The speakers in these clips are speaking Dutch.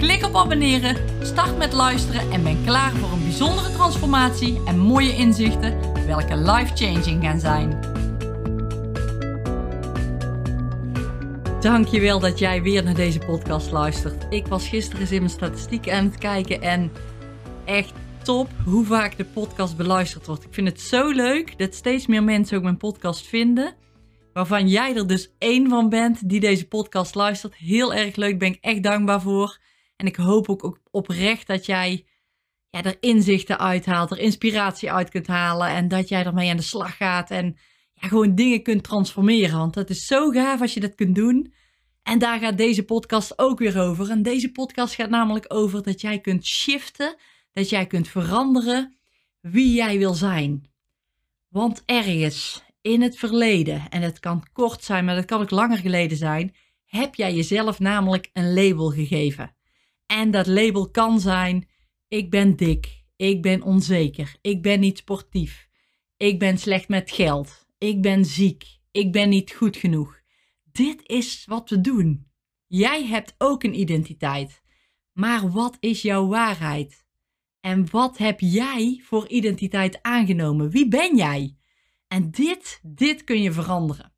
Klik op abonneren, start met luisteren en ben klaar voor een bijzondere transformatie en mooie inzichten, welke life-changing gaan zijn. Dankjewel dat jij weer naar deze podcast luistert. Ik was gisteren in mijn statistieken aan het kijken en echt top hoe vaak de podcast beluisterd wordt. Ik vind het zo leuk dat steeds meer mensen ook mijn podcast vinden. Waarvan jij er dus één van bent die deze podcast luistert. Heel erg leuk, ben ik echt dankbaar voor. En ik hoop ook oprecht dat jij ja, er inzichten uithaalt, er inspiratie uit kunt halen. En dat jij ermee aan de slag gaat en ja, gewoon dingen kunt transformeren. Want dat is zo gaaf als je dat kunt doen. En daar gaat deze podcast ook weer over. En deze podcast gaat namelijk over dat jij kunt shiften, dat jij kunt veranderen wie jij wil zijn. Want ergens in het verleden, en het kan kort zijn, maar dat kan ook langer geleden zijn, heb jij jezelf namelijk een label gegeven. En dat label kan zijn: ik ben dik, ik ben onzeker, ik ben niet sportief, ik ben slecht met geld, ik ben ziek, ik ben niet goed genoeg. Dit is wat we doen. Jij hebt ook een identiteit. Maar wat is jouw waarheid? En wat heb jij voor identiteit aangenomen? Wie ben jij? En dit, dit kun je veranderen.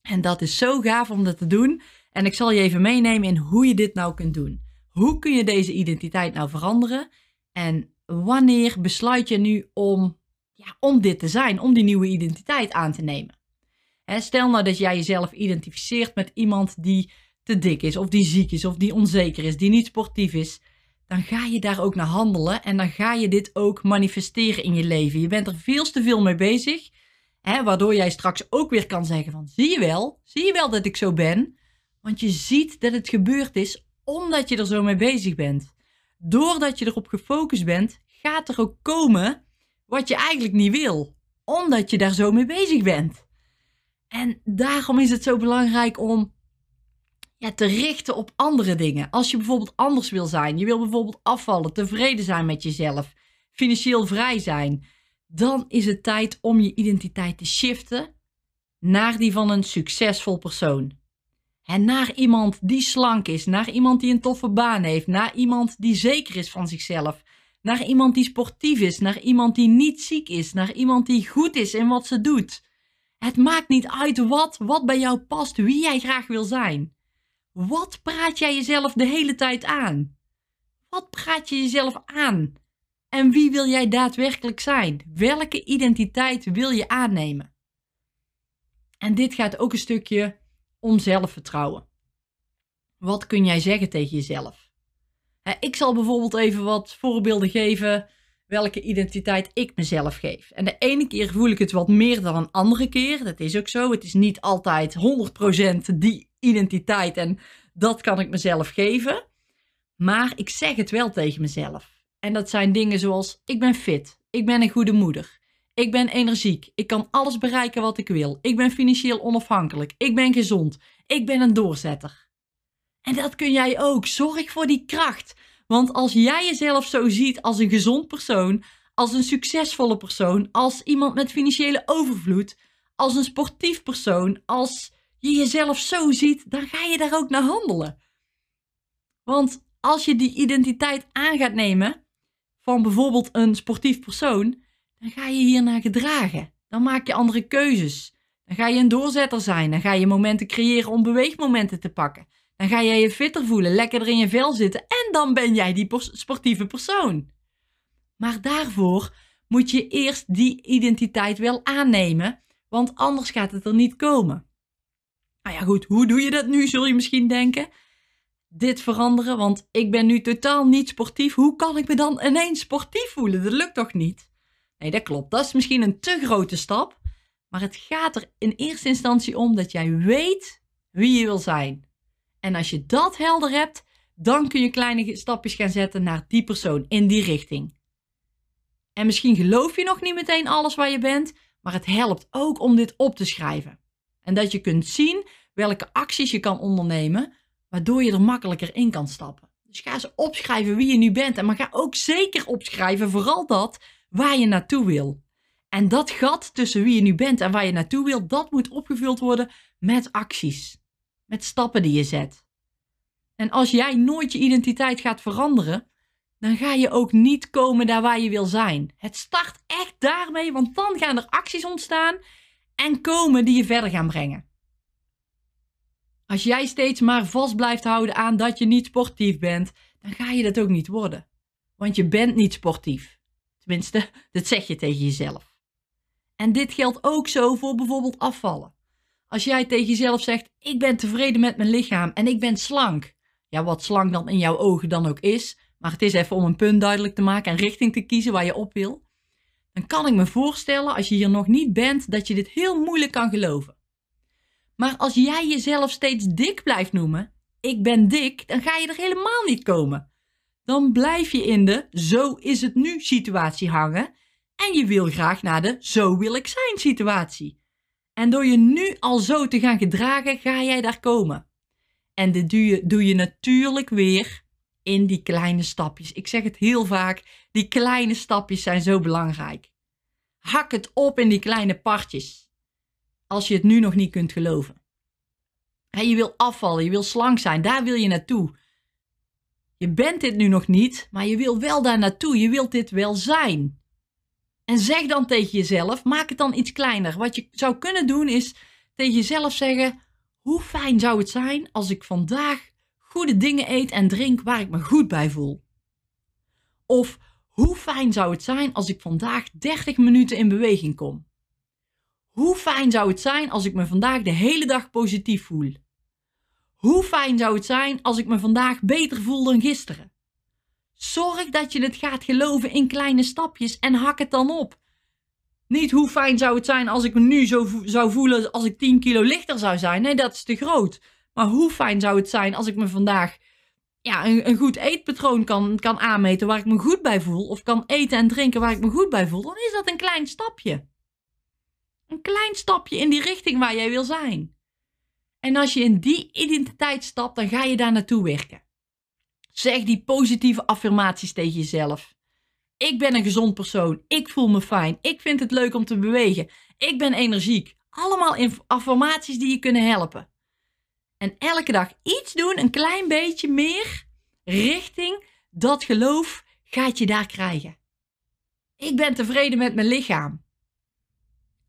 En dat is zo gaaf om dat te doen. En ik zal je even meenemen in hoe je dit nou kunt doen. Hoe kun je deze identiteit nou veranderen? En wanneer besluit je nu om, ja, om dit te zijn, om die nieuwe identiteit aan te nemen? stel nou dat jij jezelf identificeert met iemand die te dik is, of die ziek is, of die onzeker is, die niet sportief is. Dan ga je daar ook naar handelen en dan ga je dit ook manifesteren in je leven. Je bent er veel te veel mee bezig, waardoor jij straks ook weer kan zeggen van, zie je wel, zie je wel dat ik zo ben? Want je ziet dat het gebeurd is omdat je er zo mee bezig bent. Doordat je erop gefocust bent, gaat er ook komen wat je eigenlijk niet wil. Omdat je daar zo mee bezig bent. En daarom is het zo belangrijk om ja, te richten op andere dingen. Als je bijvoorbeeld anders wil zijn, je wil bijvoorbeeld afvallen, tevreden zijn met jezelf, financieel vrij zijn, dan is het tijd om je identiteit te shiften naar die van een succesvol persoon. En naar iemand die slank is, naar iemand die een toffe baan heeft, naar iemand die zeker is van zichzelf, naar iemand die sportief is, naar iemand die niet ziek is, naar iemand die goed is in wat ze doet. Het maakt niet uit wat, wat bij jou past, wie jij graag wil zijn. Wat praat jij jezelf de hele tijd aan? Wat praat je jezelf aan? En wie wil jij daadwerkelijk zijn? Welke identiteit wil je aannemen? En dit gaat ook een stukje om zelfvertrouwen. Wat kun jij zeggen tegen jezelf? Ik zal bijvoorbeeld even wat voorbeelden geven welke identiteit ik mezelf geef. En de ene keer voel ik het wat meer dan een andere keer. Dat is ook zo. Het is niet altijd 100% die identiteit en dat kan ik mezelf geven. Maar ik zeg het wel tegen mezelf. En dat zijn dingen zoals: ik ben fit, ik ben een goede moeder, ik ben energiek. Ik kan alles bereiken wat ik wil. Ik ben financieel onafhankelijk. Ik ben gezond. Ik ben een doorzetter. En dat kun jij ook. Zorg voor die kracht. Want als jij jezelf zo ziet als een gezond persoon, als een succesvolle persoon, als iemand met financiële overvloed, als een sportief persoon, als je jezelf zo ziet, dan ga je daar ook naar handelen. Want als je die identiteit aan gaat nemen van bijvoorbeeld een sportief persoon, dan ga je hiernaar gedragen. Dan maak je andere keuzes. Dan ga je een doorzetter zijn. Dan ga je momenten creëren om beweegmomenten te pakken. Dan ga jij je fitter voelen, lekkerder in je vel zitten en dan ben jij die sportieve persoon. Maar daarvoor moet je eerst die identiteit wel aannemen, want anders gaat het er niet komen. Nou ja, goed, hoe doe je dat nu, zul je misschien denken? Dit veranderen, want ik ben nu totaal niet sportief. Hoe kan ik me dan ineens sportief voelen? Dat lukt toch niet? Nee, dat klopt. Dat is misschien een te grote stap. Maar het gaat er in eerste instantie om dat jij weet wie je wil zijn. En als je dat helder hebt, Dan kun je kleine stapjes gaan zetten naar die persoon, in die richting. En misschien geloof je nog niet meteen alles waar je bent, maar het helpt ook om dit op te schrijven. En dat je kunt zien welke acties je kan ondernemen, waardoor je er makkelijker in kan stappen. Dus ga eens opschrijven wie je nu bent. En maar ga ook zeker opschrijven, vooral dat, waar je naartoe wil. En dat gat tussen wie je nu bent en waar je naartoe wil, dat moet opgevuld worden met acties. Met stappen die je zet. En als jij nooit je identiteit gaat veranderen, dan ga je ook niet komen daar waar je wil zijn. Het start echt daarmee, want dan gaan er acties ontstaan en komen die je verder gaan brengen. Als jij steeds maar vast blijft houden aan dat je niet sportief bent, dan ga je dat ook niet worden. Want je bent niet sportief. Tenminste, dat zeg je tegen jezelf. En dit geldt ook zo voor bijvoorbeeld afvallen. Als jij tegen jezelf zegt: Ik ben tevreden met mijn lichaam en ik ben slank. Ja, wat slank dan in jouw ogen dan ook is, maar het is even om een punt duidelijk te maken en richting te kiezen waar je op wil. Dan kan ik me voorstellen, als je hier nog niet bent, dat je dit heel moeilijk kan geloven. Maar als jij jezelf steeds dik blijft noemen, ik ben dik, dan ga je er helemaal niet komen. Dan blijf je in de zo is het nu situatie hangen en je wil graag naar de zo wil ik zijn situatie. En door je nu al zo te gaan gedragen, ga jij daar komen. En dit doe je, doe je natuurlijk weer in die kleine stapjes. Ik zeg het heel vaak, die kleine stapjes zijn zo belangrijk. Hak het op in die kleine partjes als je het nu nog niet kunt geloven. je wil afvallen, je wil slank zijn, daar wil je naartoe. Je bent dit nu nog niet, maar je wil wel daar naartoe, je wilt dit wel zijn. En zeg dan tegen jezelf, maak het dan iets kleiner. Wat je zou kunnen doen is tegen jezelf zeggen: hoe fijn zou het zijn als ik vandaag goede dingen eet en drink waar ik me goed bij voel? Of hoe fijn zou het zijn als ik vandaag 30 minuten in beweging kom? Hoe fijn zou het zijn als ik me vandaag de hele dag positief voel? Hoe fijn zou het zijn als ik me vandaag beter voel dan gisteren? Zorg dat je het gaat geloven in kleine stapjes en hak het dan op. Niet hoe fijn zou het zijn als ik me nu zo zou voelen als ik 10 kilo lichter zou zijn. Nee, dat is te groot. Maar hoe fijn zou het zijn als ik me vandaag ja, een, een goed eetpatroon kan, kan aanmeten waar ik me goed bij voel. Of kan eten en drinken waar ik me goed bij voel. Dan is dat een klein stapje. Een klein stapje in die richting waar jij wil zijn. En als je in die identiteit stapt, dan ga je daar naartoe werken. Zeg die positieve affirmaties tegen jezelf. Ik ben een gezond persoon. Ik voel me fijn. Ik vind het leuk om te bewegen. Ik ben energiek. Allemaal affirmaties die je kunnen helpen. En elke dag iets doen, een klein beetje meer richting dat geloof gaat je daar krijgen. Ik ben tevreden met mijn lichaam.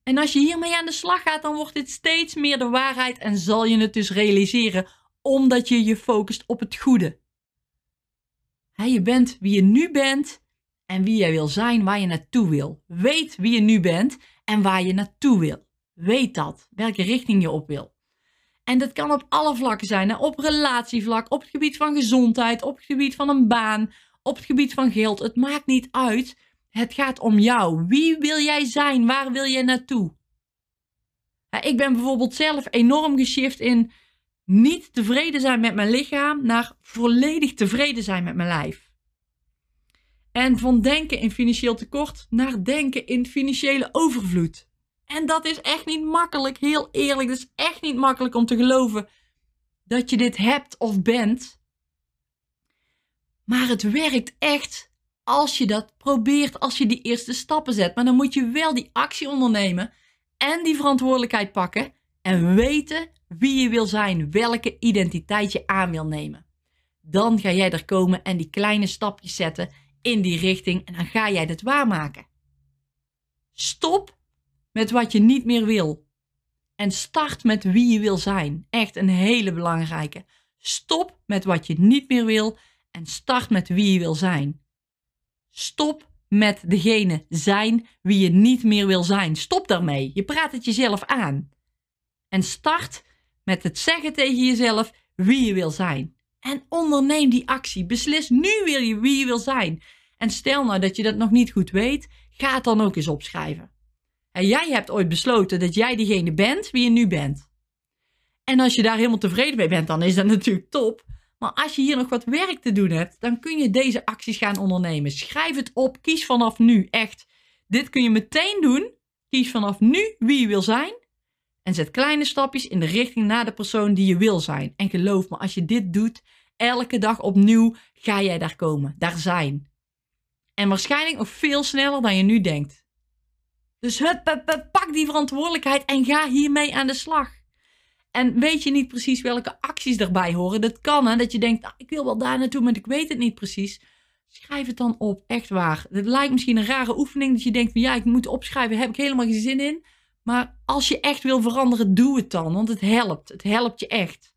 En als je hiermee aan de slag gaat, dan wordt dit steeds meer de waarheid en zal je het dus realiseren, omdat je je focust op het goede. je bent wie je nu bent en wie jij wil zijn, waar je naartoe wil. Weet wie je nu bent en waar je naartoe wil. Weet dat, welke richting je op wil. En dat kan op alle vlakken zijn. Op relatievlak, op het gebied van gezondheid, op het gebied van een baan, op het gebied van geld. Het maakt niet uit. Het gaat om jou. Wie wil jij zijn? Waar wil je naartoe? ik ben bijvoorbeeld zelf enorm geshift in niet tevreden zijn met mijn lichaam naar volledig tevreden zijn met mijn lijf. En van denken in financieel tekort naar denken in financiële overvloed. En dat is echt niet makkelijk, heel eerlijk. Het is echt niet makkelijk om te geloven dat je dit hebt of bent. Maar het werkt echt als je dat probeert, als je die eerste stappen zet. Maar dan moet je wel die actie ondernemen en die verantwoordelijkheid pakken en weten wie je wil zijn, welke identiteit je aan wil nemen. Dan ga jij er komen en die kleine stapjes zetten in die richting en dan ga jij het waarmaken. Stop met wat je niet meer wil. En start met wie je wil zijn. Echt een hele belangrijke. Stop met wat je niet meer wil en start met wie je wil zijn. Stop met degene zijn wie je niet meer wil zijn. Stop daarmee. Je praat het jezelf aan. En start met het zeggen tegen jezelf wie je wil zijn. En onderneem die actie. Beslis nu wil je wie je wil zijn. En stel nou dat je dat nog niet goed weet, ga het dan ook eens opschrijven. En jij hebt ooit besloten dat jij diegene bent wie je nu bent. En als je daar helemaal tevreden mee bent, dan is dat natuurlijk top. Maar als je hier nog wat werk te doen hebt, dan kun je deze acties gaan ondernemen. Schrijf het op, kies vanaf nu echt. Dit kun je meteen doen. Kies vanaf nu wie je wil zijn. En zet kleine stapjes in de richting naar de persoon die je wil zijn. En geloof me, als je dit doet, elke dag opnieuw ga jij daar komen, daar zijn. En waarschijnlijk nog veel sneller dan je nu denkt. Dus hup, pak die verantwoordelijkheid en ga hiermee aan de slag. En weet je niet precies welke acties erbij horen? Dat kan hè, dat je denkt, nou, ik wil wel daar naartoe, maar ik weet het niet precies. Schrijf het dan op, echt waar. Het lijkt misschien een rare oefening dat je denkt ja, ik moet opschrijven, heb ik helemaal geen zin in. Maar als je echt wil veranderen, doe het dan, want het helpt. Het helpt je echt.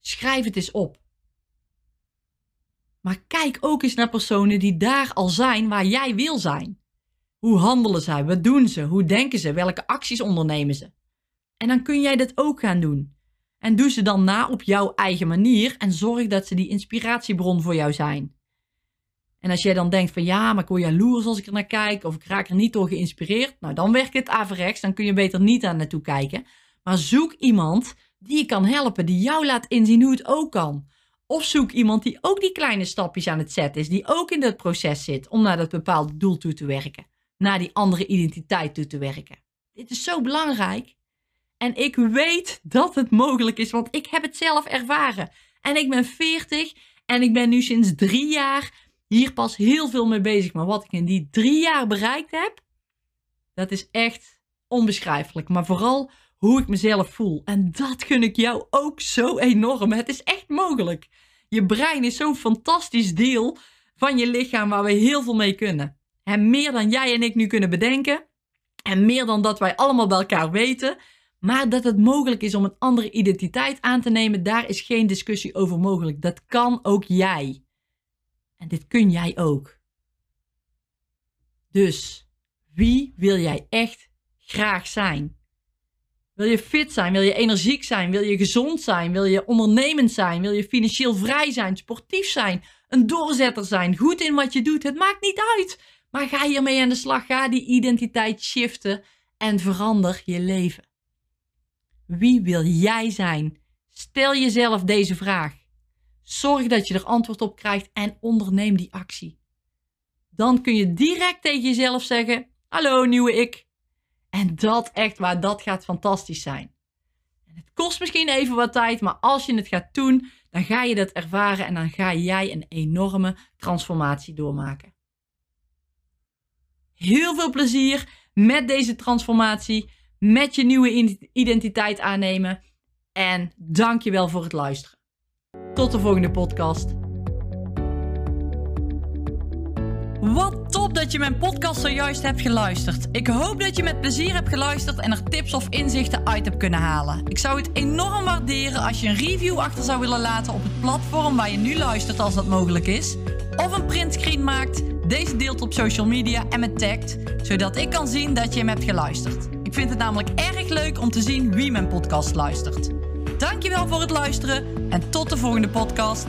Schrijf het eens op. Maar kijk ook eens naar personen die daar al zijn waar jij wil zijn. Hoe handelen zij? Wat doen ze? Hoe denken ze? Welke acties ondernemen ze? En dan kun jij dat ook gaan doen. En doe ze dan na op jouw eigen manier en zorg dat ze die inspiratiebron voor jou zijn. En als jij dan denkt van ja, maar ik word jaloers als ik er naar kijk of ik raak er niet door geïnspireerd, nou dan werkt het averechts, dan kun je beter niet aan naartoe kijken. Maar zoek iemand die je kan helpen, die jou laat inzien hoe het ook kan. Of zoek iemand die ook die kleine stapjes aan het zetten is, die ook in dat proces zit om naar dat bepaalde doel toe te werken, naar die andere identiteit toe te werken. Dit is zo belangrijk. En ik weet dat het mogelijk is, want ik heb het zelf ervaren. En ik ben 40 en ik ben nu sinds drie jaar hier pas heel veel mee bezig. Maar wat ik in die drie jaar bereikt heb, dat is echt onbeschrijfelijk. Maar vooral hoe ik mezelf voel. En dat gun ik jou ook zo enorm. Het is echt mogelijk. Je brein is zo'n fantastisch deel van je lichaam waar we heel veel mee kunnen. En meer dan jij en ik nu kunnen bedenken. En meer dan dat wij allemaal bij elkaar weten. Maar dat het mogelijk is om een andere identiteit aan te nemen, daar is geen discussie over mogelijk. Dat kan ook jij. En dit kun jij ook. Dus, wie wil jij echt graag zijn? Wil je fit zijn? Wil je energiek zijn? Wil je gezond zijn? Wil je ondernemend zijn? Wil je financieel vrij zijn? Sportief zijn? Een doorzetter zijn? Goed in wat je doet? Het maakt niet uit. Maar ga hiermee aan de slag. Ga die identiteit shiften en verander je leven. Wie wil jij zijn? Stel jezelf deze vraag. Zorg dat je er antwoord op krijgt en onderneem die actie. Dan kun je direct tegen jezelf zeggen: Hallo, nieuwe ik. En dat echt waar, dat gaat fantastisch zijn. Het kost misschien even wat tijd, maar als je het gaat doen, dan ga je dat ervaren en dan ga jij een enorme transformatie doormaken. Heel veel plezier met deze transformatie, met je nieuwe identiteit aannemen. En dank je wel voor het luisteren. Tot de volgende podcast. Wat top dat je mijn podcast zojuist hebt geluisterd. Ik hoop dat je met plezier hebt geluisterd en er tips of inzichten uit hebt kunnen halen. Ik zou het enorm waarderen als je een review achter zou willen laten op het platform waar je nu luistert als dat mogelijk is. Of een printscreen maakt, deze deelt op social media en me tagt, zodat ik kan zien dat je hem hebt geluisterd. Ik vind het namelijk erg leuk om te zien wie mijn podcast luistert. Dankjewel voor het luisteren en tot de volgende podcast.